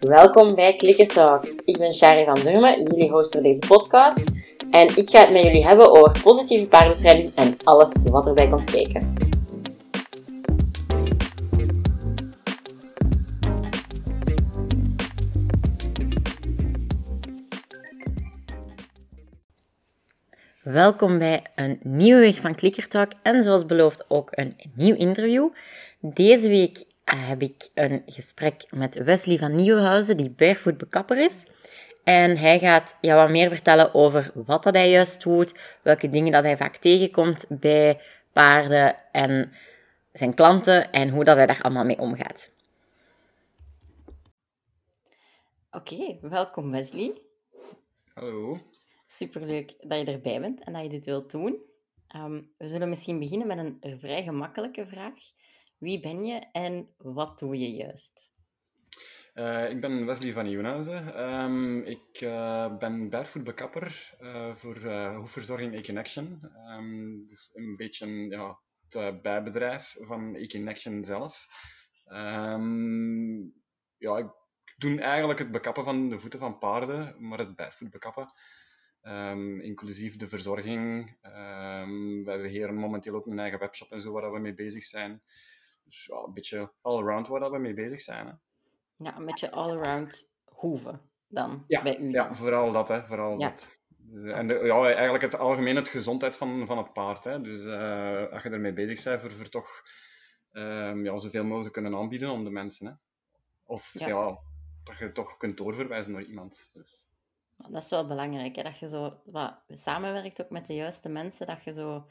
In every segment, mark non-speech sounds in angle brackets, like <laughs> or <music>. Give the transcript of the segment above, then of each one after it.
Welkom bij Clicker Talk. Ik ben Shari van Durmen, jullie host voor deze podcast. En ik ga het met jullie hebben over positieve paardentraining en alles wat erbij komt kijken. Welkom bij een nieuwe week van Clicker Talk en zoals beloofd ook een nieuw interview. Deze week heb ik een gesprek met Wesley van Nieuwenhuizen, die barefoot bekapper is. En hij gaat jou wat meer vertellen over wat dat hij juist doet, welke dingen dat hij vaak tegenkomt bij paarden en zijn klanten en hoe dat hij daar allemaal mee omgaat. Oké, welkom Wesley. Hallo. Superleuk dat je erbij bent en dat je dit wilt doen. Ehm, we zullen misschien beginnen met een vrij gemakkelijke vraag. Wie ben je en wat doe je juist? Uh, ik ben Wesley van Nieuwenhuizen. Um, ik uh, ben barefoot bekapper uh, voor hoefverzorging Econection. Um, dus een beetje ja, het bijbedrijf van Econection zelf. Um, ja, ik doe eigenlijk het bekappen van de voeten van paarden, maar het barefoot bekappen. inclusief de verzorging. we hebben hier momenteel ook een eigen webshop en zo waar we mee bezig zijn. Dus ja, een beetje all-around waar we mee bezig zijn. Hè. Ja, een beetje all-around hoeven dan ja, bij u. Ja, vooral dat. Hè, vooral dat. En de, ja, eigenlijk het algemeen het gezondheid van, van het paard. Hè. Dus uh, als je ermee bezig bent, voor, voor toch um, ja, zoveel mogelijk kunnen aanbieden om de mensen. Hè. Of ja. ja dat je toch kunt doorverwijzen naar iemand. Dus. Dat is wel belangrijk, hè? dat je zo wat, samenwerkt ook met de juiste mensen, dat je zo...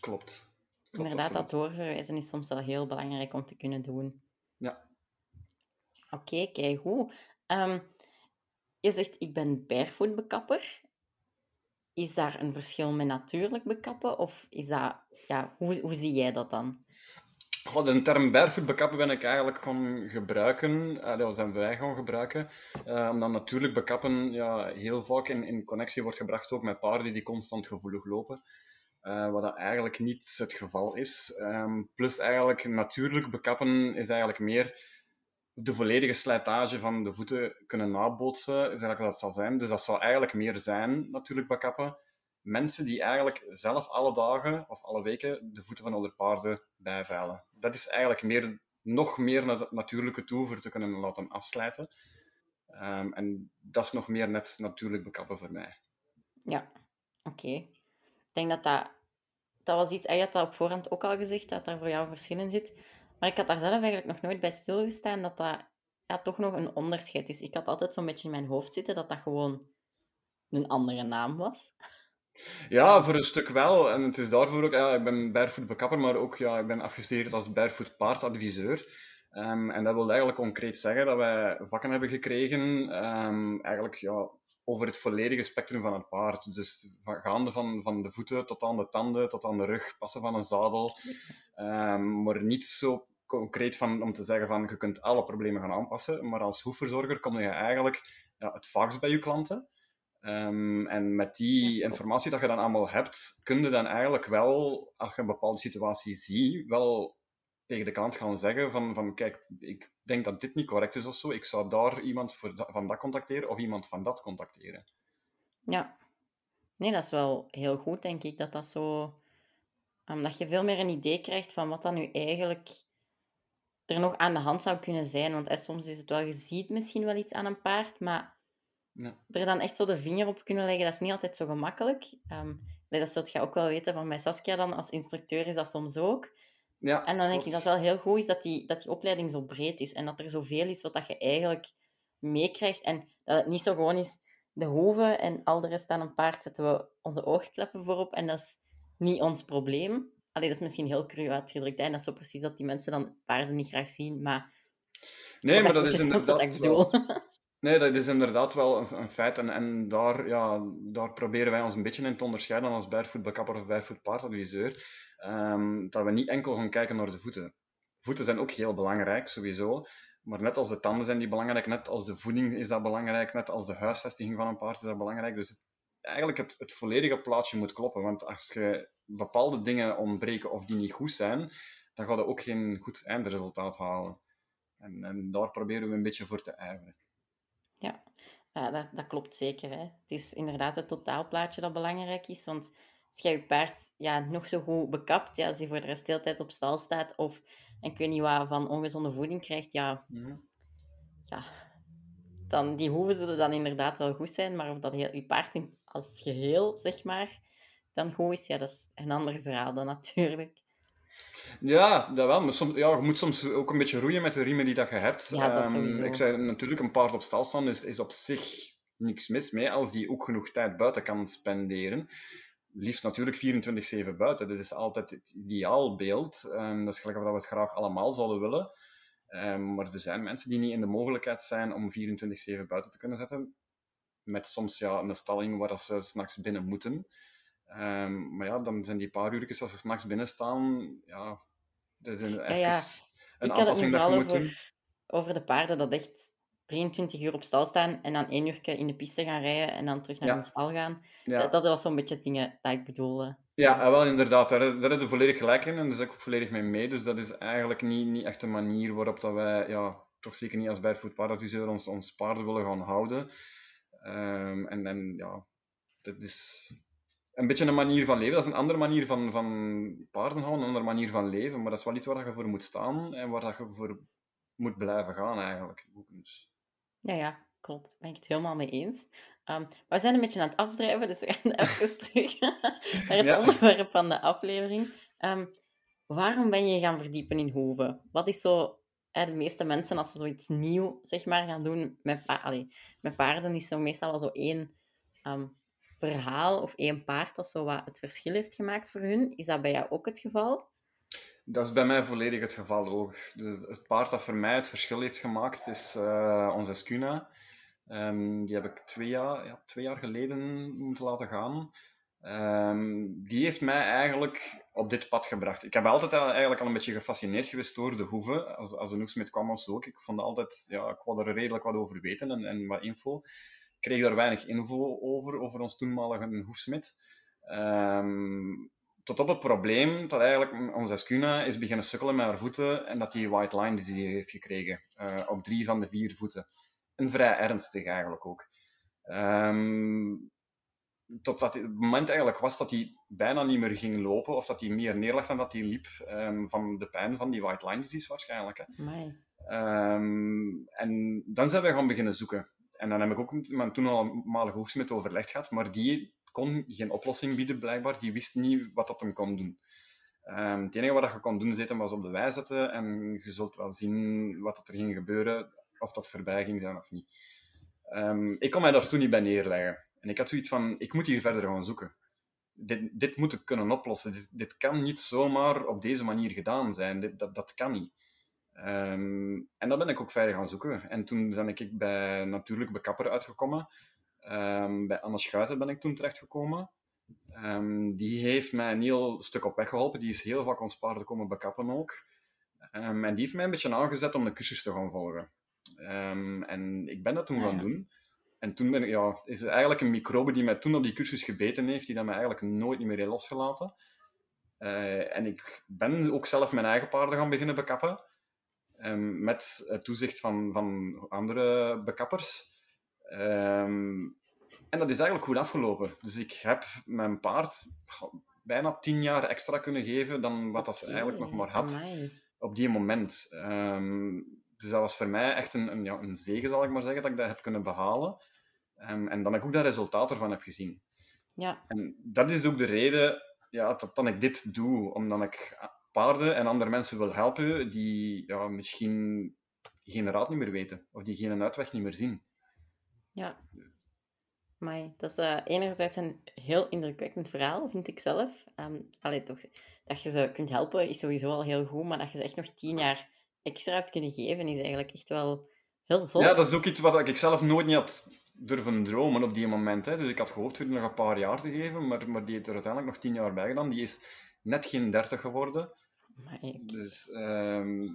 Klopt. Inderdaad, dat doorverwijzen is soms wel heel belangrijk om te kunnen doen. Ja. Oké, okay, kijk hoe. Um, je zegt, ik ben barefoot bekapper. Is daar een verschil met natuurlijk bekappen? Of is dat, ja, hoe, hoe zie jij dat dan? Goh, de term barefoot bekappen ben ik eigenlijk gewoon gebruiken, uh, dat zijn wij gewoon gebruiken, uh, omdat natuurlijk bekappen ja, heel vaak in, in connectie wordt gebracht ook met paarden die constant gevoelig lopen. Uh, wat dat eigenlijk niet het geval is. Um, plus eigenlijk natuurlijk bekappen is eigenlijk meer de volledige slijtage van de voeten kunnen nabootsen, wat dat zal zijn. Dus dat zou eigenlijk meer zijn, natuurlijk bekappen. Mensen die eigenlijk zelf alle dagen of alle weken de voeten van andere paarden bijveilen. Dat is eigenlijk meer, nog meer naar het natuurlijke toe voor te kunnen laten afslijten. Um, en dat is nog meer net natuurlijk bekappen voor mij. Ja, oké. Ik denk dat dat... Dat was iets... Hij had dat op voorhand ook al gezegd, dat daar voor jou verschil in zit. Maar ik had daar zelf eigenlijk nog nooit bij stilgestaan dat dat ja, toch nog een onderscheid is. Ik had altijd zo'n beetje in mijn hoofd zitten dat dat gewoon een andere naam was. Ja, voor een stuk wel. En het is daarvoor ook... Ja, ik ben barefoot bekapper, maar ook ja, ik ben afgestudeerd als barefoot paardadviseur. Um, en dat wil eigenlijk concreet zeggen dat wij vakken hebben gekregen, um, eigenlijk ja, over het volledige spectrum van het paard. Dus van, gaande van, van de voeten tot aan de tanden, tot aan de rug, passen van een zadel. Um, maar niet zo concreet van, om te zeggen van je kunt alle problemen gaan aanpassen. Maar als hoefverzorger kom je eigenlijk ja, het vaakst bij je klanten. Um, en met die informatie dat je dan allemaal hebt, kun je dan eigenlijk wel, als je een bepaalde situatie ziet, wel tegen de klant gaan zeggen van, van kijk, ik denk dat dit niet correct is of zo. Ik zou daar iemand voor van dat contacteren of iemand van dat contacteren. Ja. Nee, dat is wel heel goed, denk ik, dat dat zo... Omdat je veel meer een idee krijgt van wat dan nu eigenlijk er nog aan de hand zou kunnen zijn. Want eh, soms is het wel, je ziet misschien wel iets aan een paard, maar ja. er dan echt zo de vinger op kunnen leggen, dat is niet altijd zo gemakkelijk. Um, dat zult je ook wel weten van bij Saskia dan, als instructeur is dat soms ook. Ja, en dan denk ik dat het wel heel goed is dat die, dat die opleiding zo breed is en dat er zoveel is wat dat je eigenlijk meekrijgt. En dat het niet zo gewoon is de hoeven en al de rest aan een paard zetten we onze oogkleppen voorop en dat is niet ons probleem. Allee, dat is misschien heel cru uitgedrukt en dat is zo precies dat die mensen dan paarden niet graag zien, maar... Nee, maar dat is inderdaad wel... <laughs> Nee, dat is inderdaad wel een, een feit. En, en daar, ja, daar proberen wij ons een beetje in te onderscheiden als barefootbekapper of barefoot paardadviseur. Um, dat we niet enkel gaan kijken naar de voeten. Voeten zijn ook heel belangrijk, sowieso. Maar net als de tanden zijn die belangrijk, net als de voeding is dat belangrijk, net als de huisvesting van een paard is dat belangrijk. Dus het, eigenlijk het, het volledige plaatje moet kloppen. Want als je bepaalde dingen ontbreken of die niet goed zijn, dan ga je ook geen goed eindresultaat halen. En, en daar proberen we een beetje voor te ijveren. Ja, ja dat, dat klopt zeker. Hè. Het is inderdaad het totaalplaatje dat belangrijk is. Want als jij je paard ja, nog zo goed bekapt, ja, als hij voor de rest de hele tijd op stal staat of en ik weet niet wat van ongezonde voeding krijgt, ja, Mhm. ja dan, die hoeven zullen dan inderdaad wel goed zijn, maar of dat heel, je paard in, als geheel, zeg maar, dan goed is, ja, dat is een ander verhaal dan natuurlijk. Ja, dat wel. Maar soms, ja, je moet soms ook een beetje roeien met de riemen die dat je hebt. Ja, dat Ehm, ik zei natuurlijk, een paard op stal staan is, is op zich niks mis mee, als die ook genoeg tijd buiten kan spenderen. Liefst natuurlijk 24-7 buiten. Dat is altijd het ideaalbeeld. Ehm, dat is gelijk of dat we het graag allemaal zouden willen. Ehm, maar er zijn mensen die niet in de mogelijkheid zijn om 24-7 buiten te kunnen zetten. Met soms ja, een stalling waar ze s'nachts binnen moeten. Ehm, maar ja, dan zijn die paar uurtjes als ze s'nachts binnen staan, ja, dat is een, ja. een aanpassing dat je moet doen. over de paarden dat echt 23 uur op stal staan en dan één uur in de piste gaan rijden en dan terug naar Ja. hun stal gaan. Ja, Dat, dat was zo'n beetje het dingen dat ik bedoelde. ja eh, wel inderdaad, daar, daar heb je volledig gelijk in en daar zit ik ook volledig mee mee. Dus dat is eigenlijk niet, niet echt een manier waarop dat wij, ja, toch zeker niet als Barefoot Paardadviseur, ons, ons paarden willen gaan houden. Ehm, en, en ja, dat is een beetje een manier van leven. Dat is een andere manier van, van paarden houden, een andere manier van leven. Maar dat is wel iets waar je voor moet staan en waar dat je voor moet blijven gaan eigenlijk. Dus. Ja, ja, klopt. Ben ik het helemaal mee eens. Ehm, we zijn een beetje aan het afdrijven, dus we gaan <laughs> even terug <laughs> naar het Ja. onderwerp van de aflevering. Ehm, waarom ben je gaan verdiepen in hoeven? Wat is zo... de meeste mensen, als ze zoiets nieuw zeg maar, gaan doen met, pa allee, met paarden, is er meestal wel zo één ehm, verhaal of één paard dat zo wat het verschil heeft gemaakt voor hun. Is dat bij jou ook het geval? Dat is bij mij volledig het geval ook. Het paard dat voor mij het verschil heeft gemaakt is eh, onze Escuna. Ehm, die heb ik twee jaar, ja, twee jaar geleden moeten laten gaan. Ehm, die heeft mij eigenlijk op dit pad gebracht. Ik heb altijd al- eigenlijk al een beetje gefascineerd geweest door de hoeven. Als, als de Oeksmit kwam of zo ook. Ik vond altijd, ja, ik wou er redelijk wat over weten en, en wat info. Ik kreeg daar weinig info over, over ons toenmalige hoefsmid. Ehm, tot op het probleem dat eigenlijk onze Escuna is beginnen sukkelen met haar voeten en dat die white line disease heeft gekregen. eh, op drie van de vier voeten. En vrij ernstig eigenlijk ook. Ehm totdat het moment eigenlijk was dat hij bijna niet meer ging lopen, of dat hij meer neerlag dan dat hij liep, ehm, van de pijn van die white line disease waarschijnlijk. Hè. Ehm, en dan zijn we gaan beginnen zoeken. En dan heb ik ook met mijn toenmalige hoefsmid overlegd gehad, maar die kon geen oplossing bieden, blijkbaar. Die wist niet wat dat hem kon doen. Ehm, het enige wat je kon doen, zitten, was op de wei zetten en je zult wel zien wat dat er ging gebeuren, of dat voorbij ging zijn of niet. Ehm, ik kon mij daar toen niet bij neerleggen. En ik had zoiets van, ik moet hier verder gaan zoeken. Dit, dit moet ik kunnen oplossen. Dit, dit kan niet zomaar op deze manier gedaan zijn. Dat, dat kan niet. Ehm, en dan ben ik ook verder gaan zoeken. En toen ben ik bij Natuurlijk Bekapper uitgekomen. Ehm, bij Anne Schuiten ben ik toen terechtgekomen. Ehm, die heeft mij een heel stuk op weg geholpen. Die is heel vaak ons paarden komen bekappen ook. Ehm, en die heeft mij een beetje aangezet om de cursus te gaan volgen. En ik ben dat toen Ah, gaan ja. doen. En toen ben ik, ja, is er eigenlijk een microbe die mij toen op die cursus gebeten heeft, die dat mij eigenlijk nooit meer heeft losgelaten. Eh, en ik ben ook zelf mijn eigen paarden gaan beginnen bekappen. Met het toezicht van, van andere bekappers. Ehm, en dat is eigenlijk goed afgelopen. Dus ik heb mijn paard bijna tien jaar extra kunnen geven dan wat dat ze eigenlijk nog maar had op die moment. Ehm, dus dat was voor mij echt een, een, ja, een zegen, zal ik maar zeggen, dat ik dat heb kunnen behalen. Ehm, en dan ik ook dat resultaat ervan heb gezien. Ja, En dat is ook de reden ja, dat dan ik dit doe. Omdat ik paarden en andere mensen wil helpen die ja, misschien geen raad niet meer weten. Of die geen uitweg niet meer zien. Ja. Amai, dat is eh, enerzijds een heel indrukwekkend verhaal, vind ik zelf. Ehm allee, toch, dat je ze kunt helpen is sowieso al heel goed, maar dat je ze echt nog tien jaar extra hebt kunnen geven, is eigenlijk echt wel heel zot. Ja, dat is ook iets wat ik zelf nooit niet had durven dromen op die moment. Hè. Dus ik had gehoopt voor die nog een paar jaar te geven, maar, maar die heeft er uiteindelijk nog tien jaar bij gedaan. Die is net geen dertig geworden. Amai, Dus, ehm,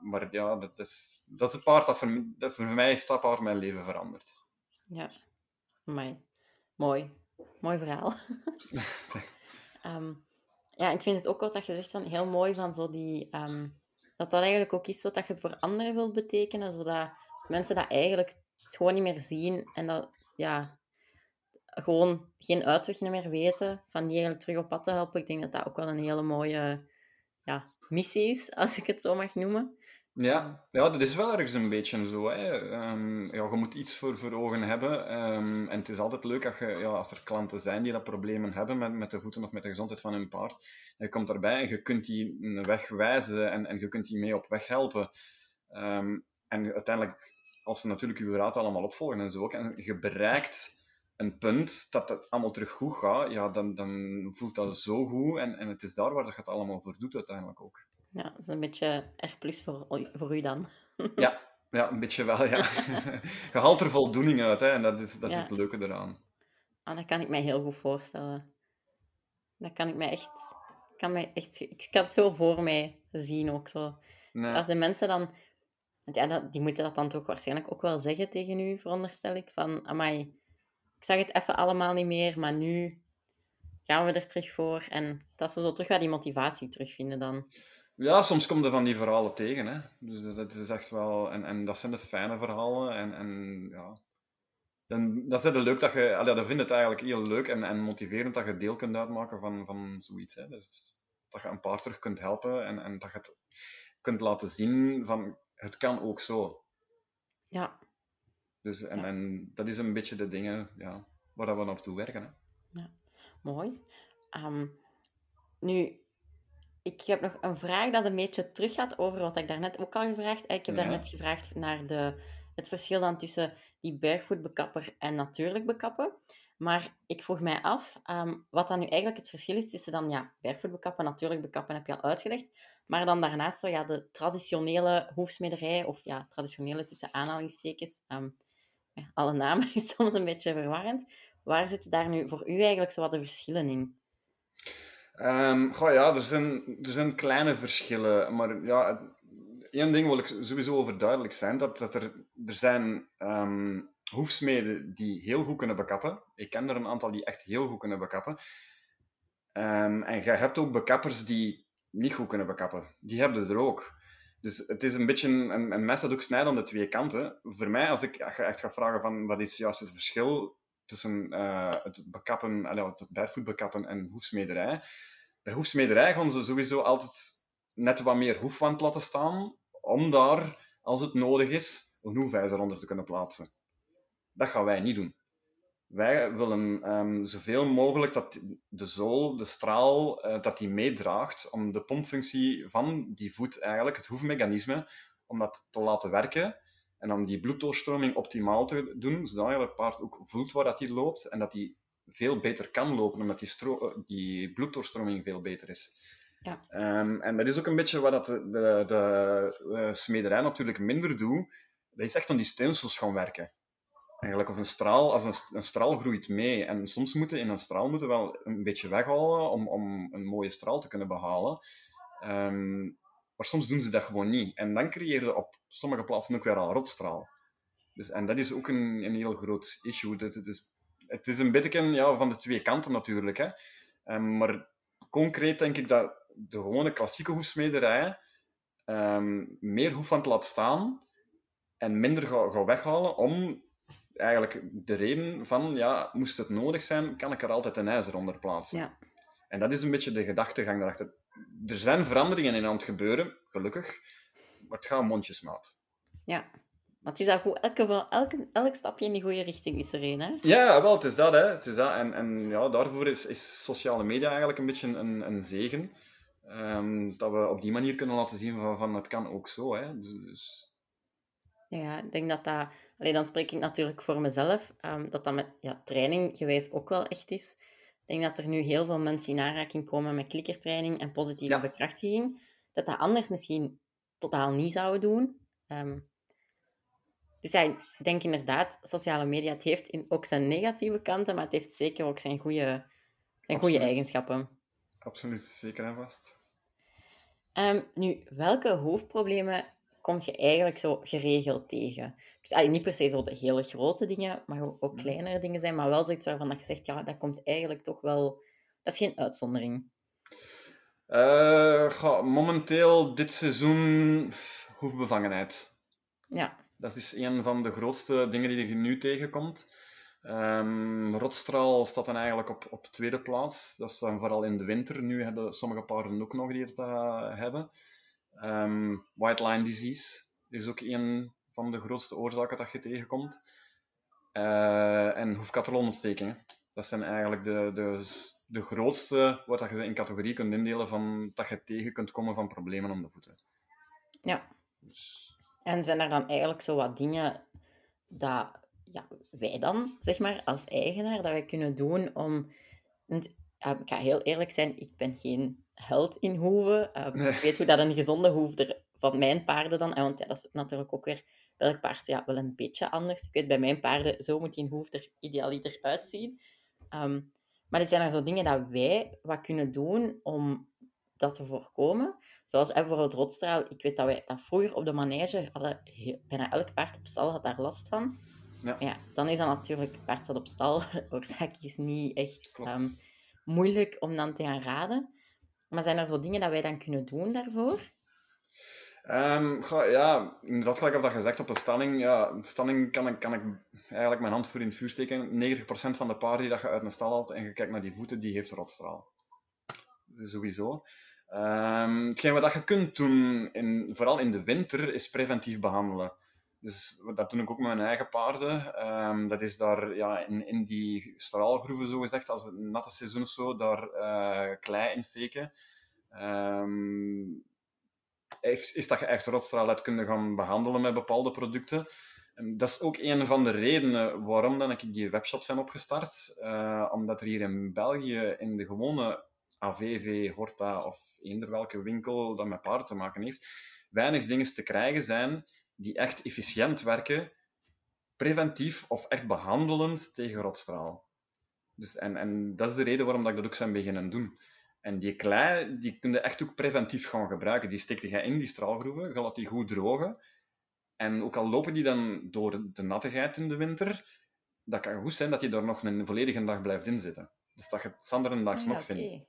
maar ja, dat is, dat is het paard dat voor, dat voor mij heeft dat paard mijn leven veranderd. Ja, mooi. Mooi verhaal. <laughs> Ehm, ja, ik vind het ook wat dat je zegt van heel mooi van zo die, ehm, dat dat eigenlijk ook is wat je voor anderen wilt betekenen, zodat mensen dat eigenlijk gewoon niet meer zien en dat, ja, gewoon geen uitweg meer weten van die eigenlijk terug op pad te helpen. Ik denk dat dat ook wel een hele mooie ja, missie is, als ik het zo mag noemen. Ja, ja, dat is wel ergens een beetje zo. Hè. Ehm, ja, je moet iets voor, voor ogen hebben. Ehm, en het is altijd leuk als, je, ja, als er klanten zijn die dat problemen hebben met, met de voeten of met de gezondheid van hun paard. je komt daarbij en je kunt die een weg wijzen en, en je kunt die mee op weg helpen. Um, en uiteindelijk, als ze natuurlijk je raad allemaal opvolgen en zo ook, en je bereikt een punt dat het allemaal terug goed gaat, ja, dan, dan voelt dat zo goed. En, en het is daar waar dat je het allemaal voor doet uiteindelijk ook. Ja, dat is een beetje R plus voor, voor u dan. <laughs> ja, ja, een beetje wel, ja. <laughs> je haalt er voldoening uit, hè, en dat is, dat is het leuke eraan. Ah, dat kan ik mij heel goed voorstellen. Dat kan ik mij echt... Kan mij echt ik kan het zo voor mij zien ook zo. Nee. als de mensen dan... Ja, dat, die moeten dat dan toch waarschijnlijk ook wel zeggen tegen u, veronderstel ik. Van, amai, ik zag het even allemaal niet meer, maar nu gaan we er terug voor. En dat ze zo terug wat die motivatie terugvinden dan. Ja, soms komt er van die verhalen tegen. Hè. Dus dat is echt wel... En, en dat zijn de fijne verhalen. En, en ja... Dan, dat is het leuk dat je... Allee, dat vind het eigenlijk heel leuk en, en motiverend dat je deel kunt uitmaken van, van zoiets. Hè. Dus dat je een paar terug kunt helpen en, en dat je het kunt laten zien van... Het kan ook zo. Ja. Dus, en, en dat is een beetje de dingen ja, waar we naartoe werken. Hè. Ja, mooi. Um, nu, ik heb nog een vraag dat een beetje teruggaat over wat ik daarnet ook al gevraagd heb. Ik heb ja. daarnet gevraagd naar de, het verschil dan tussen die barefoot en natuurlijk bekappen. Maar ik vroeg mij af um, wat dan nu eigenlijk het verschil is tussen dan ja, barefoot bekappen, natuurlijk bekappen heb je al uitgelegd. Maar dan daarnaast zo ja, de traditionele hoefsmederij, of ja, traditionele tussen aanhalingstekens. Um, ja, alle namen <laughs> is soms een beetje verwarrend. Waar zitten daar nu voor u eigenlijk zo wat de verschillen in? Um, goh, ja, er zijn, er zijn kleine verschillen. Maar ja, één ding wil ik sowieso over duidelijk zijn. Dat, dat er, er zijn um, hoefsmeden die heel goed kunnen bekappen. Ik ken er een aantal die echt heel goed kunnen bekappen. Um, en je hebt ook bekappers die niet goed kunnen bekappen. Die hebben er ook. Dus het is een beetje een, een mes dat ook snijdt aan de twee kanten. Voor mij, als ik echt ga vragen van wat is juist het verschil tussen uh, het bekappen, allee, het barefoot en hoefsmederij. Bij hoefsmederij gaan ze sowieso altijd net wat meer hoefwand laten staan, om daar, als het nodig is, een hoefijzer onder te kunnen plaatsen. Dat gaan wij niet doen. Wij willen um, zoveel mogelijk dat de zool, de straal, uh, dat die meedraagt om de pompfunctie van die voet eigenlijk, het hoefmechanisme, om dat te laten werken en om die bloeddoorstroming optimaal te doen, zodat het paard ook voelt waar dat hij loopt en dat hij veel beter kan lopen, omdat die, eh, die bloeddoorstroming veel beter is. Ja. Um, en dat is ook een beetje wat dat de, de, de, de smederij natuurlijk minder doet. Dat is echt aan die steensels gaan werken. Eigenlijk, of een straal, als een, een straal groeit mee. En soms moeten in een straal moeten wel een beetje weghalen om, om een mooie straal te kunnen behalen. Um, maar soms doen ze dat gewoon niet. En dan creëer je op sommige plaatsen ook weer al rotstraal. Dus, en dat is ook een, een heel groot issue. Dus het, is, het is een beetje ja, van de twee kanten natuurlijk. Hè. Um, maar concreet denk ik dat de gewone klassieke hoefsmederij um, meer hoefwand laat staan en minder gaat ga weghalen om eigenlijk de reden van, ja, moest het nodig zijn, kan ik er altijd een ijzer onder plaatsen. Ja. En dat is een beetje de gedachtegang daarachter er zijn veranderingen in aan het gebeuren, gelukkig. Maar het gaat mondjesmaat. Ja. Maar het is dat goed. Elke, elke, elk stapje in de goede richting is er een, hè? Ja, wel, het is dat, hè. Het is dat. En, en ja, daarvoor is, is sociale media eigenlijk een beetje een, een zegen. Um, dat we op die manier kunnen laten zien van, van het kan ook zo, hè. Dus, dus... Ja, ik denk dat dat... Alleen dan spreek ik natuurlijk voor mezelf. Um, dat dat met ja, training geweest ook wel echt is. Ik denk dat er nu heel veel mensen in aanraking komen met klikkertraining en positieve bekrachtiging. Dat dat anders misschien totaal niet zouden doen. Um, dus ja, ik denk inderdaad, sociale media, het heeft in, ook zijn negatieve kanten, maar het heeft zeker ook zijn goede, zijn goede eigenschappen. Absoluut, zeker en vast. Um, nu, welke hoofdproblemen kom je eigenlijk zo geregeld tegen? Dus eigenlijk niet per se zo de hele grote dingen, maar ook kleinere dingen zijn, maar wel zoiets waarvan dat je zegt, ja, dat komt eigenlijk toch wel... Dat is geen uitzondering. Uh, ga, momenteel dit seizoen hoefbevangenheid. Ja. Dat is een van de grootste dingen die je nu tegenkomt. Um, Rotstraal staat dan eigenlijk op, op tweede plaats. Dat is dan vooral in de winter. Nu hebben sommige paarden ook nog die het uh, hebben. Um, white line disease is ook een van de grootste oorzaken dat je tegenkomt. Uh, en hoefkatelonontsteking. Dat zijn eigenlijk de, de, de grootste, wat je ze in categorie kunt indelen, van, dat je tegen kunt komen van problemen om de voeten. Ja. Dus... En zijn er dan eigenlijk zo wat dingen dat ja, wij dan, zeg maar, als eigenaar, dat wij kunnen doen om... ik ga heel eerlijk zijn, ik ben geen held in hoeven. Uh, Ik weet hoe dat een gezonde hoef er van mijn paarden dan... Want ja, dat is natuurlijk ook weer welk paard ja, wel een beetje anders. Ik weet bij mijn paarden, zo moet die hoef er idealiter uitzien. Um, maar er zijn er zo dingen dat wij wat kunnen doen om dat te voorkomen. Zoals bijvoorbeeld rotstraal. Ik weet dat wij dat vroeger op de manege hadden, bijna elk paard op stal had daar last van. Ja. ja dan is dat natuurlijk, paard staat op stal, <laughs> oorzaak is niet echt um, moeilijk om dan te gaan raden. Maar zijn er zo dingen dat wij dan kunnen doen daarvoor? Um, ja, inderdaad, gelijk dat gezegd op een stalling. Ja, stalling kan ik, kan ik eigenlijk mijn hand voor in het vuur steken. 90% van de paarden die dat je uit een stal haalt en je kijkt naar die voeten, die heeft rotstraal. Sowieso. Um, hetgeen wat je kunt doen, in, vooral in de winter, is preventief behandelen. Dus dat doe ik ook met mijn eigen paarden. Um, dat is daar ja, in, in die straalgroeven, zo gezegd, als het een natte seizoen of zo, daar uh, klei in steken. Um, is dat je echt rotstraal hebt kunnen gaan behandelen met bepaalde producten. En dat is ook een van de redenen waarom dan ik die webshops zijn opgestart. Uh, omdat er hier in België in de gewone AVV, Horta of eender welke winkel dat met paarden te maken heeft, weinig dingen te krijgen zijn die echt efficiënt werken, preventief of echt behandelend tegen rotstraal. Dus, en, en dat is de reden waarom dat ik dat ook zijn beginnen doen. En die klei, die kun je echt ook preventief gaan gebruiken. Die steekt je in die straalgroeven, je laat die goed drogen. En ook al lopen die dan door de nattigheid in de winter, dat kan goed zijn dat die daar nog een volledige dag blijft inzitten. Dus dat je het zanderendaags ah, nog vindt.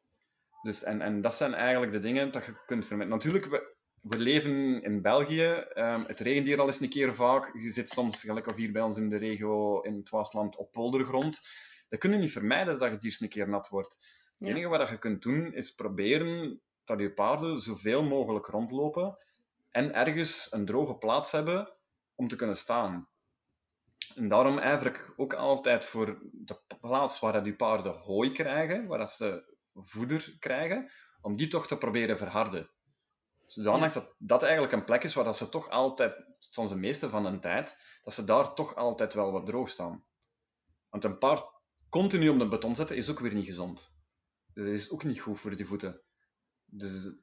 Dus, en, en dat zijn eigenlijk de dingen dat je kunt vermijden. Natuurlijk, we, leven in België. Um, het regent hier al eens een keer vaak. Je zit soms, gelijk of hier bij ons in de regio in het Waasland, op poldergrond. Dat kun je niet vermijden dat het hier eens een keer nat wordt. Het enige wat je kunt doen, is proberen dat je paarden zoveel mogelijk rondlopen en ergens een droge plaats hebben om te kunnen staan. En daarom ik ook altijd voor de plaats waar je paarden hooi krijgen, waar ze voeder krijgen, om die toch te proberen verharden. Zodanig dat dat eigenlijk een plek is waar dat ze toch altijd, soms de meeste van de tijd, dat ze daar toch altijd wel wat droog staan. Want een paard continu op de beton zetten is ook weer niet gezond. Dus dat is ook niet goed voor die voeten. Dus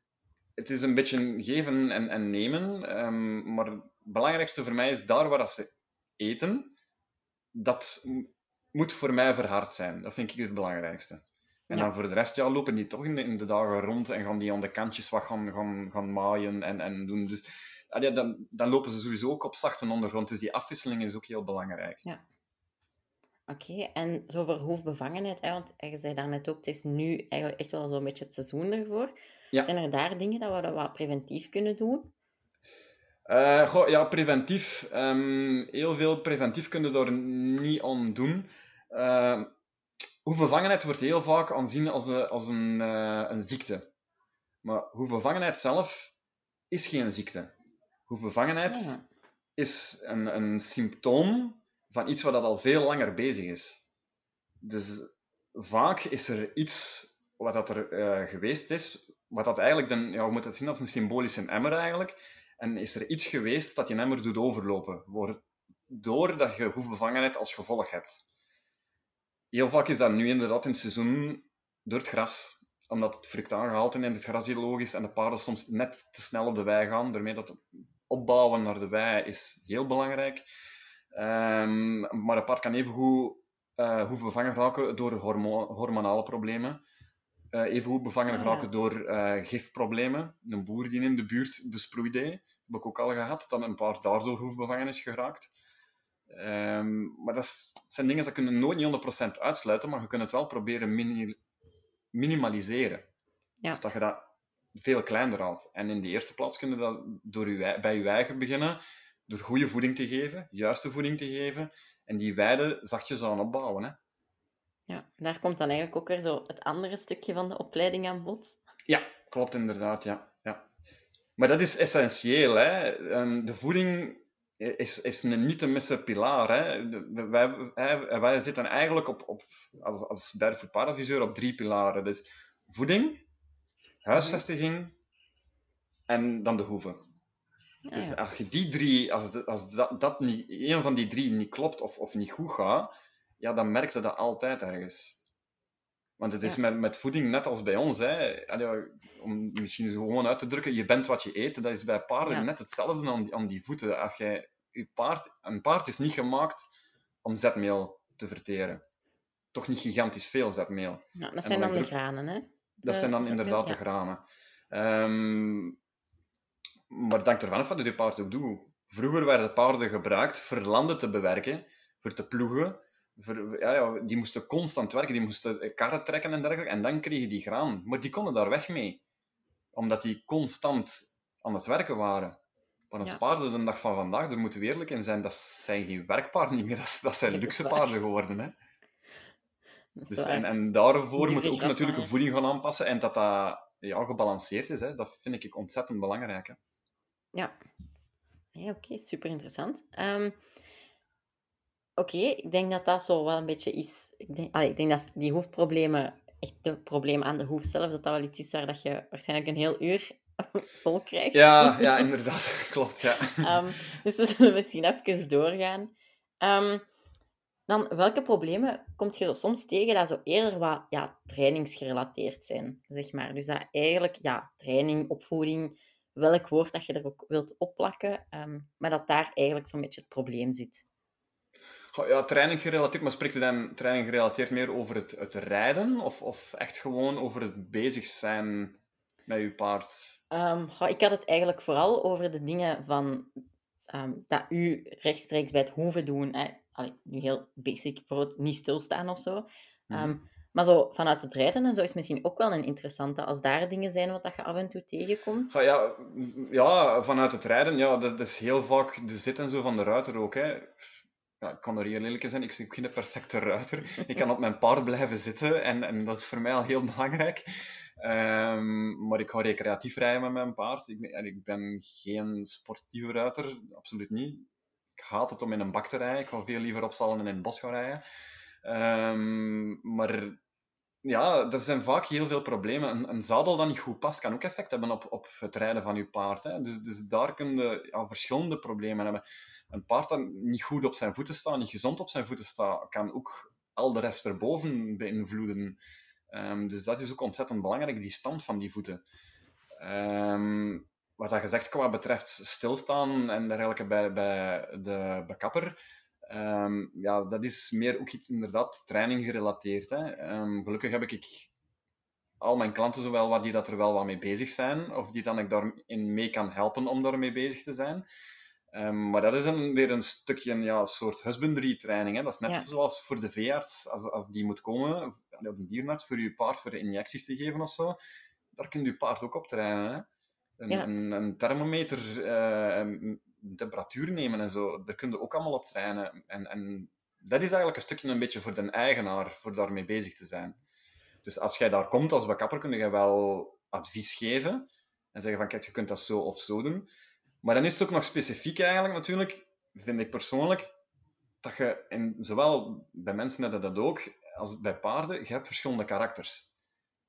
het is een beetje geven en, en nemen. Um, maar het belangrijkste voor mij is daar waar ze eten, dat moet voor mij verhard zijn. Dat vind ik het belangrijkste. En dan voor de rest ja, lopen die toch in de, in de, dagen rond en gaan die aan de kantjes wat gaan, gaan, gaan maaien en, en doen. Dus ja, dan, dan lopen ze sowieso ook op zachte ondergrond. Dus die afwisseling is ook heel belangrijk. Ja. Oké, en zo voor hoefbevangenheid, hè, want je zei daarnet ook, het is nu eigenlijk echt wel zo'n beetje het seizoen ervoor. Zijn er daar dingen dat we wat preventief kunnen doen? Uh, goh, ja, preventief. Um, heel veel preventief kunnen we daar niet aan doen. Uh, hoefbevangenheid wordt heel vaak aanzien als, een, als een, uh, een ziekte. Maar hoefbevangenheid zelf is geen ziekte. Hoefbevangenheid ja. is een, een symptoom van iets wat dat al veel langer bezig is. Dus vaak is er iets wat dat er uh, geweest is, wat dat eigenlijk, dan, ja, we moeten het zien als een symbolische emmer eigenlijk, en is er iets geweest dat je emmer doet overlopen, doordat je hoefbevangenheid als gevolg hebt. Heel vaak is dat nu inderdaad in het seizoen door het gras, omdat het fructaangehalte in het gras heel logisch is en de paarden soms net te snel op de wei gaan, daarmee dat het opbouwen naar de wei is heel belangrijk. Um, maar een paard kan even goed uh, bevangen raken door hormo hormonale problemen. Uh, even goed bevangen ah, raken door uh, gifproblemen. Een boer die in de buurt besproeide, heb ik ook al gehad, dat een paard daardoor hoefbevangen is geraakt. Um, maar dat zijn dingen die kunnen nooit niet 100% uitsluiten, maar je kunt het wel proberen mini minimaliseren. Ja. Dus dat je dat veel kleiner houdt. En in de eerste plaats kunnen dat door uw, bij je eigen beginnen, door goede voeding te geven, juiste voeding te geven, en die weide zachtjes aan opbouwen. Hè. Ja, daar komt dan eigenlijk ook weer zo het andere stukje van de opleiding aan bod. Ja, klopt inderdaad, ja. ja. Maar dat is essentieel. Hè. De voeding is, is een niet te missen pilaar. Hè. Wij, wij zitten eigenlijk op, op, als, als Barefoot Paradviseur op drie pilaren. Dus voeding, huisvestiging en dan de hoeven. dus als je die drie, als, als dat, dat niet, een van die drie niet klopt of, of niet goed gaat, ja, dan merkte dat altijd ergens. Want het is met, met voeding net als bij ons. Hè. om misschien gewoon uit te drukken, je bent wat je eet. Dat is bij paarden net hetzelfde aan die, aan die voeten. Als jij, je paard, een paard is niet gemaakt om zetmeel te verteren. Toch niet gigantisch veel zetmeel. Ja, dat zijn dan, de granen, hè? Dat zijn dan inderdaad de granen. Um, maar het hangt ervan af wat je paard ook doet. Vroeger werden paarden gebruikt voor landen te bewerken, voor te ploegen, ja, ja, die moesten constant werken, die moesten karren trekken en dergelijke, en dan kregen die graan. Maar die konden daar weg mee, omdat die constant aan het werken waren. Maar ons ja. paarden de dag van vandaag, daar moeten we eerlijk in zijn, dat zijn geen werkpaarden niet meer, dat, <laughs> dat zijn luxe paarden geworden. Hè? Dus, en, en daarvoor moet je ook natuurlijk een voeding gaan aanpassen en dat dat ja, gebalanceerd is. Hè? Dat vind ik ontzettend belangrijk. Hè? Ja, oké, super interessant. Um, Oké, ik denk dat dat zo wel een beetje is. Ik denk, ik denk dat die hoefproblemen, echt de problemen aan de hoef zelf, dat dat wel iets is waar dat je waarschijnlijk een heel uur <laughs> vol krijgt. Ja, <laughs> ja inderdaad, <laughs> klopt. Ja. Um, dus we zullen misschien even doorgaan. Um, dan, welke problemen kom je zo soms tegen dat zo eerder wat ja, trainingsgerelateerd zijn, zeg maar? Dus dat eigenlijk, ja, training, opvoeding, welk woord dat je er ook wilt opplakken, um, maar dat daar eigenlijk zo'n beetje het probleem zit. Ja, training gerelateerd, maar spreekt u dan training gerelateerd meer over het, het rijden of, of echt gewoon over het bezig zijn met uw paard? Um, ik had het eigenlijk vooral over de dingen van ehm, dat u rechtstreeks bij het hoeven doen. Hè. Allee, nu heel basic, bijvoorbeeld niet stilstaan of zo. Mhm. Ehm, maar zo vanuit het rijden en zo is misschien ook wel een interessante, als daar dingen zijn wat dat je af en toe tegenkomt. Ja, ja, vanuit het rijden, ja, dat is heel vaak de zit en zo van de ruiter ook. Hè ja, ik kan er hier lelijk in zijn, ik ben geen perfecte ruiter. Ik kan op mijn paard blijven zitten en, en dat is voor mij al heel belangrijk. Um, maar ik ga recreatief rijden met mijn paard. Ik, en ik ben geen sportieve ruiter, absoluut niet. Ik haat het om in een bak te rijden. Ik ga veel liever op stallen en in het bos gaan rijden. Um, maar ja, er zijn vaak heel veel problemen. Een, een, zadel dat niet goed past, kan ook effect hebben op, op het rijden van je paard. Hè. Dus, dus daar kun je verschillende problemen hebben. Een paard dat niet goed op zijn voeten staat, niet gezond op zijn voeten staat, kan ook al de rest erboven beïnvloeden. Um, dus dat is ook ontzettend belangrijk, die stand van die voeten. Um, wat dat gezegd qua betreft stilstaan en dergelijke bij, bij de bekapper, Um, ja, dat is meer ook iets inderdaad training gerelateerd. Hè. Um, gelukkig heb ik al mijn klanten zowel wat die dat er wel wat mee bezig zijn, of die dan ik daarin mee kan helpen om daarmee bezig te zijn. Um, maar dat is een, weer een stukje ja, soort husbandry training. Hè. Dat is net zoals voor de veearts, als, als die moet komen, de dierenarts, voor je paard voor injecties te geven of zo. Daar kun je paard ook op trainen. Hè. Een, ja. een, een thermometer uh, temperatuur nemen en zo. Daar kun je ook allemaal op trainen. En, en dat is eigenlijk een stukje een beetje voor de eigenaar, voor daarmee bezig te zijn. Dus als jij daar komt als bekapper, kun je wel advies geven en zeggen van kijk, je kunt dat zo of zo doen. Maar dan is het ook nog specifiek eigenlijk natuurlijk, vind ik persoonlijk, dat je, en zowel bij mensen hebben dat ook, als bij paarden, je hebt verschillende karakters.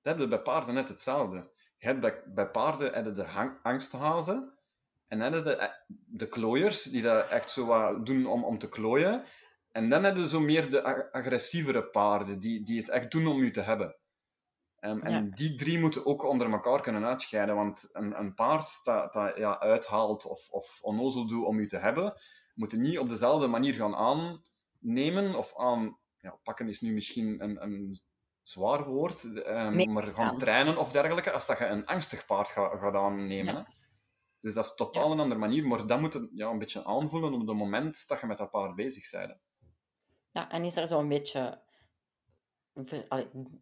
Dat heb je bij paarden net hetzelfde. Je hebt bij, paarden heb je de angsthazen, en dan hebben de, de klooiers, die dat echt zo wat doen om, om te klooien. En dan hebben zo meer de agressievere paarden, die, die het echt doen om je te hebben. Um, en die drie moeten ook onder elkaar kunnen uitscheiden. Want een, een paard dat, dat ja, uithaalt of, of onnozel doet om je te hebben, moet je niet op dezelfde manier gaan aannemen of aan... Ja, pakken is nu misschien een, een zwaar woord, um, maar gaan trainen of dergelijke, als dat je een angstig paard gaat, aannemen. Ja. Dus dat is totaal een andere manier, maar dat moet je ja, een beetje aanvoelen op het moment dat je met dat paard bezig bent. Ja, en is er zo'n beetje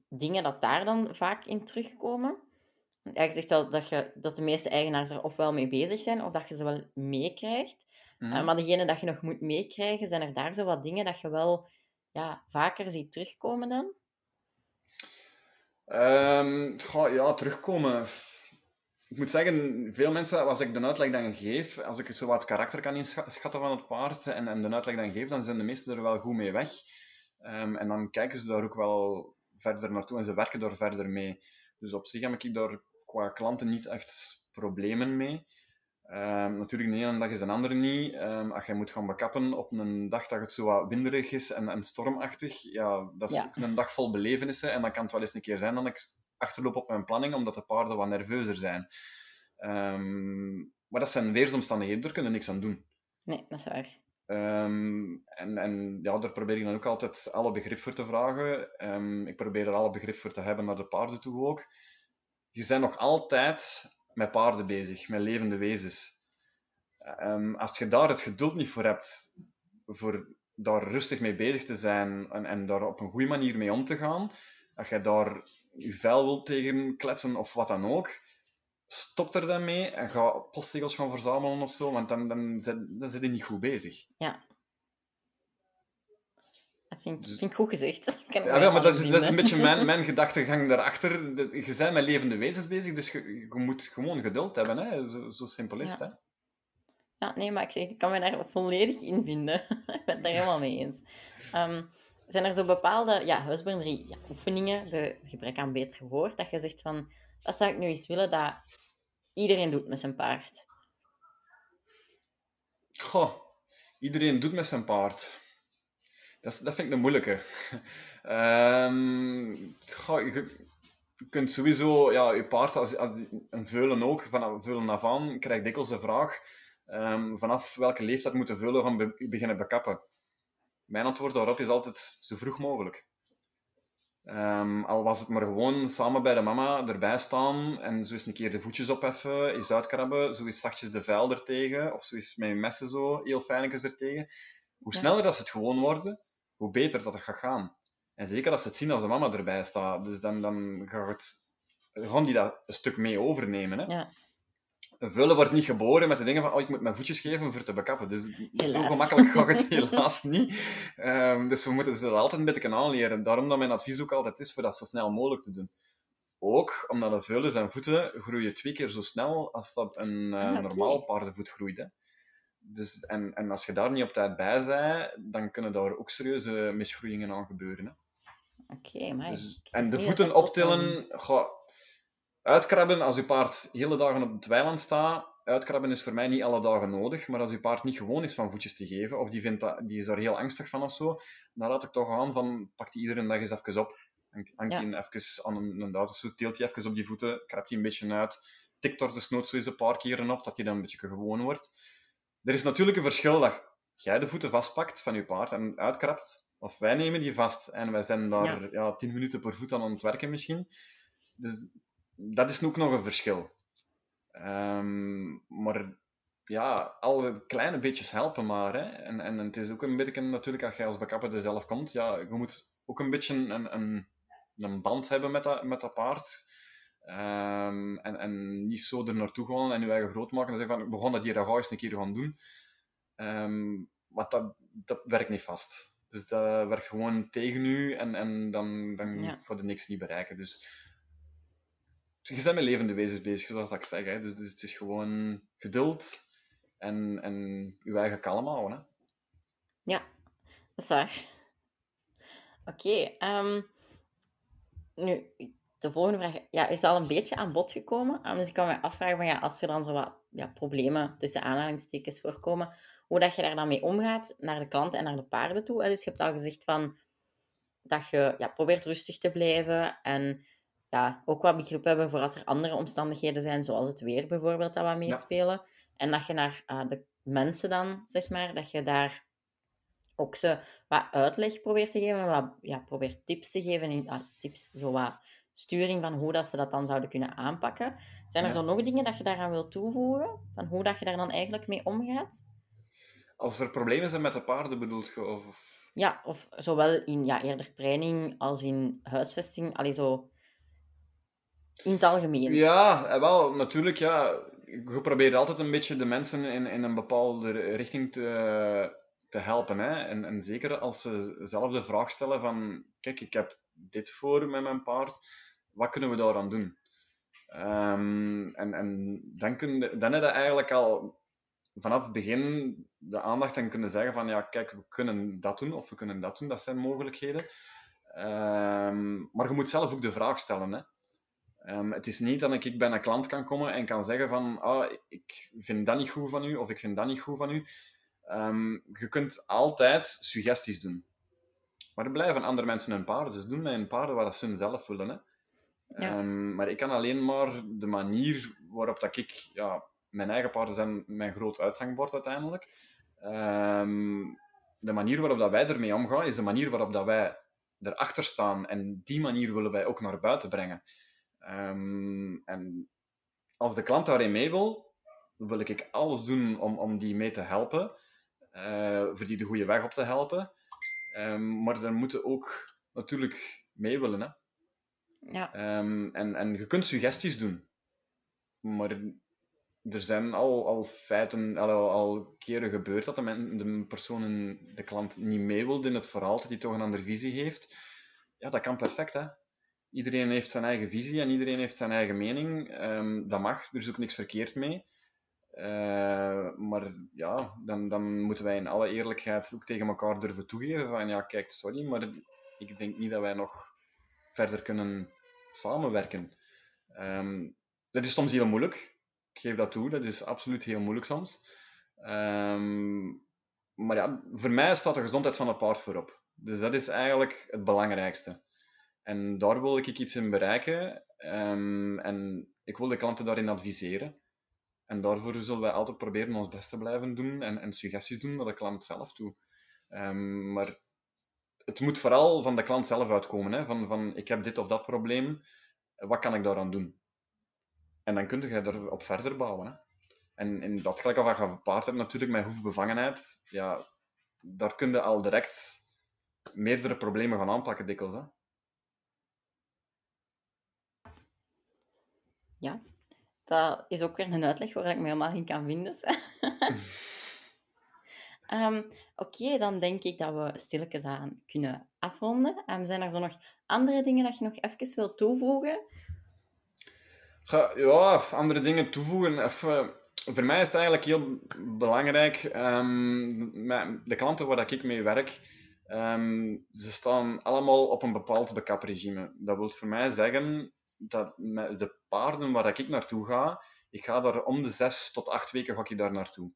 dingen dat daar dan vaak in terugkomen? Ja, je zegt wel dat, je, dat de meeste eigenaars er ofwel mee bezig zijn, of dat je ze wel meekrijgt. Eh, Mhm. maar degene dat je nog moet meekrijgen, zijn er daar zo wat dingen dat je wel ja, vaker ziet terugkomen dan? Goh, ja, terugkomen. Ik moet zeggen, veel mensen, als ik de uitleg dan geef, als ik zo wat karakter kan inschatten van het paard en, en de uitleg dan geef, dan zijn de meesten er wel goed mee weg. Ehm, en dan kijken ze daar ook wel verder naartoe en ze werken daar verder mee. Dus op zich heb ik daar qua klanten niet echt problemen mee. Ehm, natuurlijk, de ene dag is een andere niet. Ehm, als je moet gaan bekappen op een dag dat het zo wat winderig is en, en stormachtig, ja, dat is Ja. ook een dag vol belevenissen. En dan kan het wel eens een keer zijn dat ik achterloop op mijn planning, omdat de paarden wat nerveuzer zijn. Ehm, maar dat zijn weersomstandigheden, daar kunnen we niks aan doen. Nee, dat is waar. Ehm, en, en ja, daar probeer ik dan ook altijd alle begrip voor te vragen. Ehm, ik probeer er alle begrip voor te hebben naar de paarden toe ook. Je bent nog altijd met paarden bezig, met levende wezens. Als je daar het geduld niet voor hebt, voor daar rustig mee bezig te zijn en, en daar op een goede manier mee om te gaan, als je daar je vuil wilt tegen kletsen of wat dan ook, stop er dan mee en ga postzegels gaan verzamelen of zo, want dan, dan, zit, dan zit je niet goed bezig. Ja. Dat vind ik, Dus- vind ik goed gezegd. <laughs> Ja, maar dat is, dat is een beetje mijn, <laughs> mijn gedachtegang daarachter. Je bent met levende wezens bezig, dus je, je moet gewoon geduld hebben. Hè? Zo, zo simpel is het. Hè? Ja, nee, maar ik, zeg, ik kan me daar volledig in vinden. <laughs> ik ben het daar helemaal mee eens. Ehm, zijn er zo bepaalde ja, husbandry ja, oefeningen, bij gebrek aan beter woord, dat je zegt van, dat zou ik nu eens willen dat iedereen doet met zijn paard? Goh, iedereen doet met zijn paard. Dat, dat vind ik een moeilijke. <laughs> Goh, je, kunt sowieso, ja, je paard, als, als een veulen ook, vanaf veulen af aan, krijgt dikwijls de vraag, ehm, vanaf welke leeftijd moet de veulen gaan be- beginnen bekappen? Mijn antwoord daarop is altijd zo vroeg mogelijk. Ehm, al was het maar gewoon samen bij de mama erbij staan en zo eens een keer de voetjes opheffen, eens uitkrabben, zo eens zachtjes de vuil er tegen, of zo eens met je messen zo, heel er tegen. Hoe sneller dat ze het gewoon worden, hoe beter dat het gaat gaan. En zeker als ze het zien als de mama erbij staat, dus dan, dan gaat het, gaan die dat een stuk mee overnemen. Hè? Ja. Een vullen wordt niet geboren met de dingen van, oh, ik moet mijn voetjes geven voor te bekappen. Dus zo gemakkelijk gaat het <laughs> helaas niet. Ehm, dus we moeten ze dat altijd een beetje aanleren. Daarom dat mijn advies ook altijd is voor dat zo snel mogelijk te doen. Ook omdat een veulen zijn voeten groeien twee keer zo snel als dat een Ah, oké. normaal paardenvoet groeit. Hè. Dus, en, en als je daar niet op tijd bij bent, dan kunnen daar ook serieuze misgroeiingen aan gebeuren. Hè. Oké, maar... Dus, en de voeten optillen, goh, uitkrabben als je paard hele dagen op het weiland staat. Uitkrabben is voor mij niet alle dagen nodig, maar als je paard niet gewoon is van voetjes te geven, of die, vindt dat, die is daar heel angstig van of zo, dan laat ik toch aan van, pak die iedere dag eens even op. Hangt Ja. die even aan een, een duit of zo, teelt die even op die voeten, krabt die een beetje uit, tikt er zo eens een paar keren op, dat die dan een beetje gewoon wordt. Er is natuurlijk een verschil dat jij de voeten vastpakt van je paard en uitkrabt, of wij nemen die vast en wij zijn daar Ja. ja. 10 minuten per voet aan het werken misschien. Dus dat is ook nog een verschil. Ehm, maar ja, alle kleine beetjes helpen maar. Hè. En, en het is ook een beetje natuurlijk, als jij als bekapper er zelf komt, ja, je moet ook een beetje een, een, een band hebben met dat, met dat paard. Ehm, en, en niet zo er naartoe gaan en je eigen groot maken en zeggen van, we gaan dat hier eens een keer gaan doen. Ehm, maar dat, dat werkt niet vast. Dus dat werkt gewoon tegen u en, en dan, dan Ja. gaat je niks niet bereiken. Dus je bent met levende wezens bezig, zoals dat ik zeg. Hè. Dus, dus het is gewoon geduld en, en je eigen kalm houden. Hè. Ja, dat is waar. Oké, ehm, nu, de volgende vraag ja, is al een beetje aan bod gekomen. Um, dus ik kan me afvragen van, ja, als er dan zo wat ja, problemen tussen aanhalingstekens voorkomen, hoe dat je daar dan mee omgaat naar de klanten en naar de paarden toe. Dus je hebt al gezegd van, dat je ja, probeert rustig te blijven en ja, ook wat begrip hebben voor als er andere omstandigheden zijn, zoals het weer bijvoorbeeld, dat wat meespelen. En dat je naar ah, de mensen dan, zeg maar, dat je daar ook ze wat uitleg probeert te geven, wat ja, probeert tips te geven, in, ah, tips, zo wat sturing van hoe dat ze dat dan zouden kunnen aanpakken. Zijn er Ja. zo nog dingen dat je daaraan wilt toevoegen? Van hoe dat je daar dan eigenlijk mee omgaat? Als er problemen zijn met de paarden, bedoelt je? Of, of- Ja, of zowel in ja, eerder training als in huisvesting. Allee, zo... In het algemeen. Ja, eh, wel, natuurlijk, ja. Je probeert altijd een beetje de mensen in, in een bepaalde richting te, te helpen. Hè? En, en zeker als ze zelf de vraag stellen van... Kijk, ik heb dit voor met mijn paard. Wat kunnen we daaraan doen? Ehm, en en dan, kun dan heb je eigenlijk al vanaf het begin de aandacht aan kunnen zeggen van ja, kijk, we kunnen dat doen of we kunnen dat doen. Dat zijn mogelijkheden. Ehm, maar je moet zelf ook de vraag stellen. Hè? Ehm, het is niet dat ik bij een klant kan komen en kan zeggen van ah, ik vind dat niet goed van u of ik vind dat niet goed van u. je kunt altijd suggesties doen. Maar er blijven andere mensen hun paarden dus doen met hun paarden wat ze zelf willen. Hè? Ehm, maar ik kan alleen maar de manier waarop dat ik... Ja, mijn eigen paarden zijn mijn groot uithangbord uiteindelijk. Ehm, de manier waarop dat wij ermee omgaan, is de manier waarop dat wij erachter staan. En die manier willen wij ook naar buiten brengen. Ehm, en als de klant daarin mee wil, wil ik alles doen om, om die mee te helpen. Uh, voor die de goede weg op te helpen. maar dan moeten ook natuurlijk mee willen. Hè? Ja. Ehm, en, en je kunt suggesties doen. Maar er zijn al, al feiten, al, al keren gebeurd dat de, de persoon, de klant, niet mee wilde in het verhaal, dat hij toch een andere visie heeft. Ja, dat kan perfect, hè. Iedereen heeft zijn eigen visie en iedereen heeft zijn eigen mening. Um, dat mag, er is ook niks verkeerd mee. Uh, maar ja, dan, dan moeten wij in alle eerlijkheid ook tegen elkaar durven toegeven van ja, kijk, sorry, maar ik denk niet dat wij nog verder kunnen samenwerken. Ehm, dat is soms heel moeilijk. Ik geef dat toe, dat is absoluut heel moeilijk soms. Ehm, maar ja, voor mij staat de gezondheid van het paard voorop. Dus dat is eigenlijk het belangrijkste. En daar wil ik iets in bereiken. Um, en ik wil de klanten daarin adviseren. En daarvoor zullen wij altijd proberen ons best te blijven doen en, en suggesties doen naar de klant zelf toe. maar het moet vooral van de klant zelf uitkomen. Hè? Van, van, ik heb dit of dat probleem, wat kan ik daaraan doen? En dan kun je erop verder bouwen. Hè? En, in dat gelijk al wat je gepaard hebt natuurlijk met hoefbevangenheid, ja, daar kun je al direct meerdere problemen gaan aanpakken dikwijls. Hè? Ja, dat is ook weer een uitleg waar ik me helemaal in kan vinden. <laughs> Ehm, oké, dan denk ik dat we stilletjes aan kunnen afronden. Um, zijn er zo nog andere dingen dat je nog even wilt toevoegen? Ja, andere dingen toevoegen. Even, voor mij is het eigenlijk heel belangrijk. Um, de klanten waar ik mee werk, ze staan allemaal op een bepaald bekapregime. Dat wil voor mij zeggen dat met de paarden waar ik naartoe ga, ik ga daar om de zes tot acht weken ga ik daar naartoe.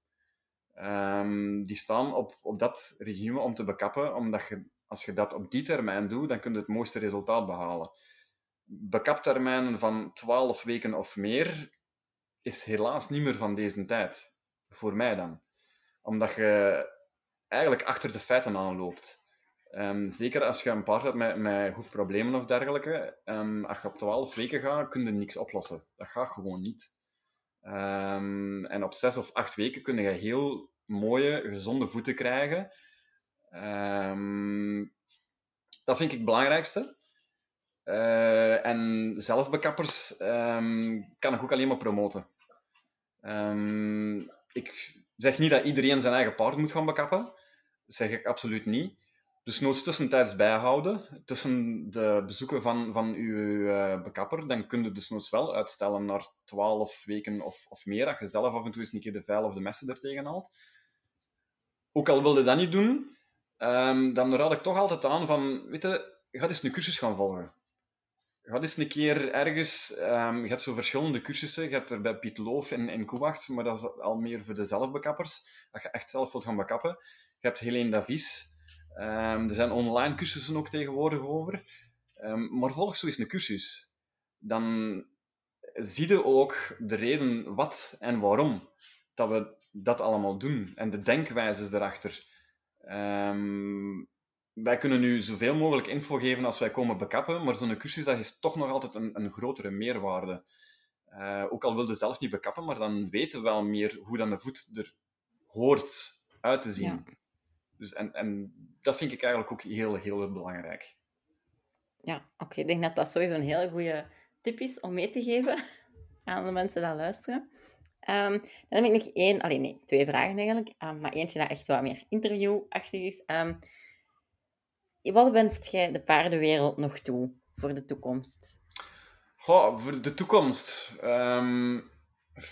Um, die staan op, op dat regime om te bekappen, omdat je, als je dat op die termijn doet, dan kun je het mooiste resultaat behalen. Bekaptermijnen van 12 weken of meer is helaas niet meer van deze tijd. Voor mij dan. Omdat je eigenlijk achter de feiten aanloopt. Um, zeker als je een paard hebt met, met hoefproblemen of dergelijke. Um, als je op 12 weken gaat, kun je niks oplossen. Dat gaat gewoon niet. Um, en op zes of acht weken kun je heel mooie, gezonde voeten krijgen. Dat vind ik het belangrijkste. Uh, en zelfbekappers kan ik ook alleen maar promoten. ik zeg niet dat iedereen zijn eigen paard moet gaan bekappen. Dat zeg ik absoluut niet. Dus noods tussentijds bijhouden, tussen de bezoeken van, van uw uh, bekapper, dan kun je dus noods wel uitstellen naar 12 weken of, of meer, dat je zelf af en toe eens een keer de vuil of de messen er tegen haalt. Ook al wilde dat niet doen, um, dan raad ik toch altijd aan van, weet je, ga eens een cursus gaan volgen. Ga eens een keer ergens, um, je hebt zo verschillende cursussen, je hebt er bij Piet Loof in, in Koewacht, maar dat is al meer voor de zelfbekappers, dat je echt zelf wilt gaan bekappen. Je hebt Helene Davies, Um, er zijn online cursussen ook tegenwoordig over. Um, maar volg zo eens een cursus. Dan zie je ook de reden wat en waarom dat we dat allemaal doen. En de denkwijzes erachter. Um, wij kunnen nu zoveel mogelijk info geven als wij komen bekappen, maar zo'n cursus dat is toch nog altijd een, een grotere meerwaarde. Uh, ook al wilde zelf niet bekappen, maar dan weten we wel meer hoe dan de voet er hoort uit te zien. Ja. Dus, en, en dat vind ik eigenlijk ook heel, heel belangrijk. Ja, oké. Ik denk dat dat sowieso een hele goede tip is om mee te geven <laughs> aan de mensen die luisteren. Ehm, dan heb ik nog één, alleen nee, twee vragen eigenlijk, um, maar eentje dat echt wat meer interviewachtig is. Um, wat wenst jij de paardenwereld nog toe voor de toekomst? Goh, voor de toekomst.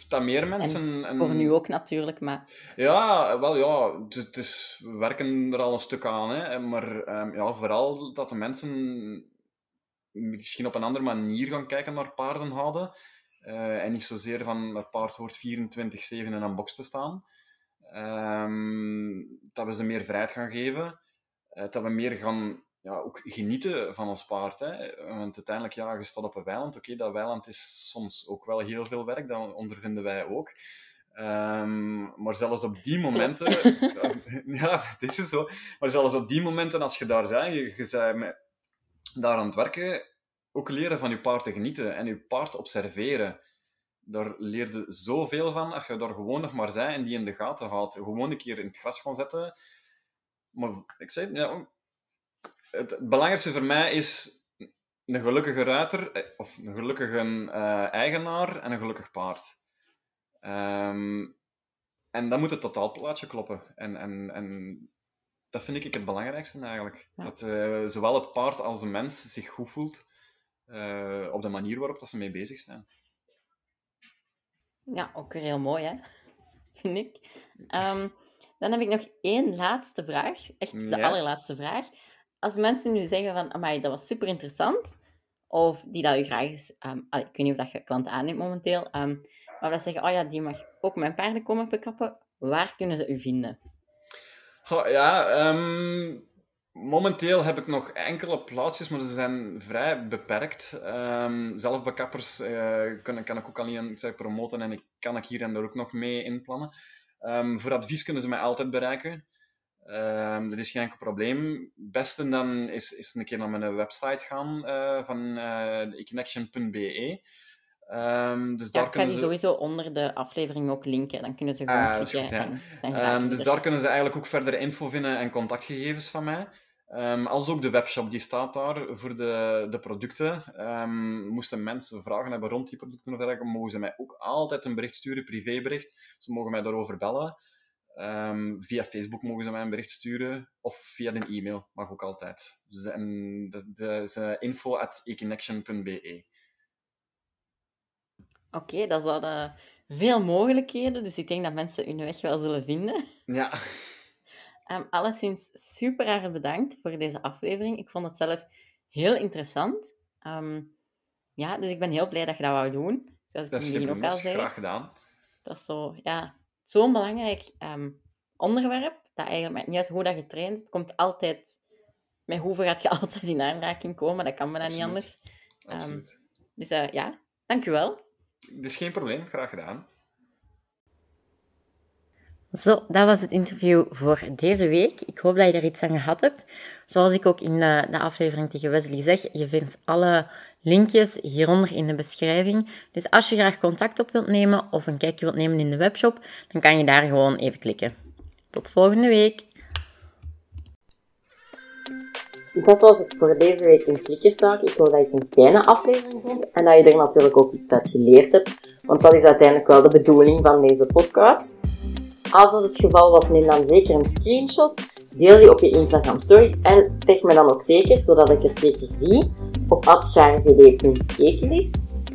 Dat meer mensen. En voor nu ook natuurlijk, maar. Ja, wel ja. Het is, we werken er al een stuk aan, hè, maar ja, vooral dat de mensen misschien op een andere manier gaan kijken naar paarden houden. Uh, en niet zozeer van het paard hoort 24-7 in een box te staan. Um, dat we ze meer vrijheid gaan geven. Uh, dat we meer gaan ja, ook genieten van ons paard. Hè. Want uiteindelijk, ja, je staat op een weiland. Oké, dat weiland is soms ook wel heel veel werk. Dat ondervinden wij ook. Um, maar zelfs op die momenten... <laughs> ja, dit is zo. Maar zelfs op die momenten, als je daar bent, je, je bent daar aan het werken ook leren van je paard te genieten en je paard observeren. Daar leerde zoveel van als je daar gewoon nog maar zijn en die in de gaten houdt. Gewoon een keer in het gras gaan zetten. Maar ik zei, ja, het, belangrijkste voor mij is een gelukkige ruiter, eh, of een gelukkige uh, eigenaar en een gelukkig paard. Um, en dan moet het totaalplaatje kloppen. En, en, en dat vind ik het belangrijkste eigenlijk. Dat uh, zowel het paard als de mens zich goed voelt. Uh, op de manier waarop dat ze mee bezig zijn. Ja, ook weer heel mooi, hè? <laughs> Vind ik. Um, dan heb ik nog één laatste vraag. Echt de allerlaatste vraag. Als mensen nu zeggen van, amai, dat was super interessant, of die dat u graag is... Um, ik weet niet of dat je klanten aanneemt momenteel, um, maar dat zeggen, oh ja, die mag ook mijn paarden komen bekappen. Waar kunnen ze u vinden? Ja, um, Momenteel heb ik nog enkele plaatsjes, maar ze zijn vrij beperkt. Um, zelfbekappers uh, kan, kan, ik ook alleen zeg, promoten en ik kan ik hier en daar ook nog mee inplannen. Voor advies kunnen ze mij altijd bereiken. Um, dat is geen enkel probleem. Het beste dan is, is een keer naar mijn website gaan uh, van uh, econnection.be. Um, dus ja, daar ik ga die ze... sowieso onder de aflevering ook linken. Dan kunnen ze gewoon ah, klikken. en, dus daar kunnen ze eigenlijk ook verder info vinden en contactgegevens van mij. Als ook de webshop, die staat daar voor de, de producten. Moesten mensen vragen hebben rond die producten of dergelijke, mogen ze mij ook altijd een bericht sturen, privébericht. Ze mogen mij daarover bellen. Um, via Facebook mogen ze mij een bericht sturen, of via een e-mail, mag ook altijd. Dus, en de, de, is info at econnection.be. Oké, okay, dat zijn veel mogelijkheden, dus ik denk dat mensen hun weg wel zullen vinden. Ja. Um, <laughs> alleszins super erg bedankt voor deze aflevering. Ik vond het zelf heel interessant. Um, ja, dus ik ben heel blij dat je dat wou doen. Zoals dat is ook al graag gedaan. Dat is zo, ja, zo'n belangrijk um, onderwerp. Dat eigenlijk maakt niet uit hoe dat je traint. Het komt altijd... Met hoeveel gaat je <laughs> altijd in aanraking komen? Dat kan me dan niet anders. Absoluut. dus uh, ja, dankjewel. Dat is geen probleem. Graag gedaan. Zo, dat was het interview voor deze week. Ik hoop dat je er iets aan gehad hebt. Zoals ik ook in de, de, aflevering tegen Wesley zeg, je vindt alle linkjes hieronder in de beschrijving. Dus als je graag contact op wilt nemen of een kijkje wilt nemen in de webshop, dan kan je daar gewoon even klikken. Tot volgende week. Dat was het voor deze week in Klikkerzaak. Ik hoop dat je het een fijne aflevering vond en dat je er natuurlijk ook iets uit geleerd hebt. Want dat is uiteindelijk wel de bedoeling van deze podcast. Als dat het geval was, neem dan zeker een screenshot. Deel die op je Instagram stories en tag me dan ook zeker, zodat ik het zeker zie, op atcharvd.ekelis.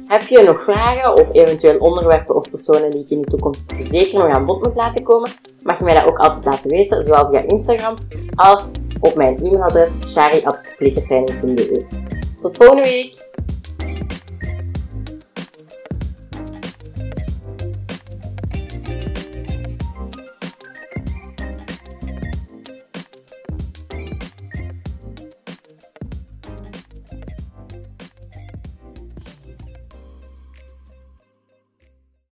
Heb je nog vragen of eventueel onderwerpen of personen die ik in de toekomst zeker nog aan bod moet laten komen, mag je mij dat ook altijd laten weten, zowel via Instagram als op mijn e-mailadres shari.klikkerfijn.be. Tot volgende week!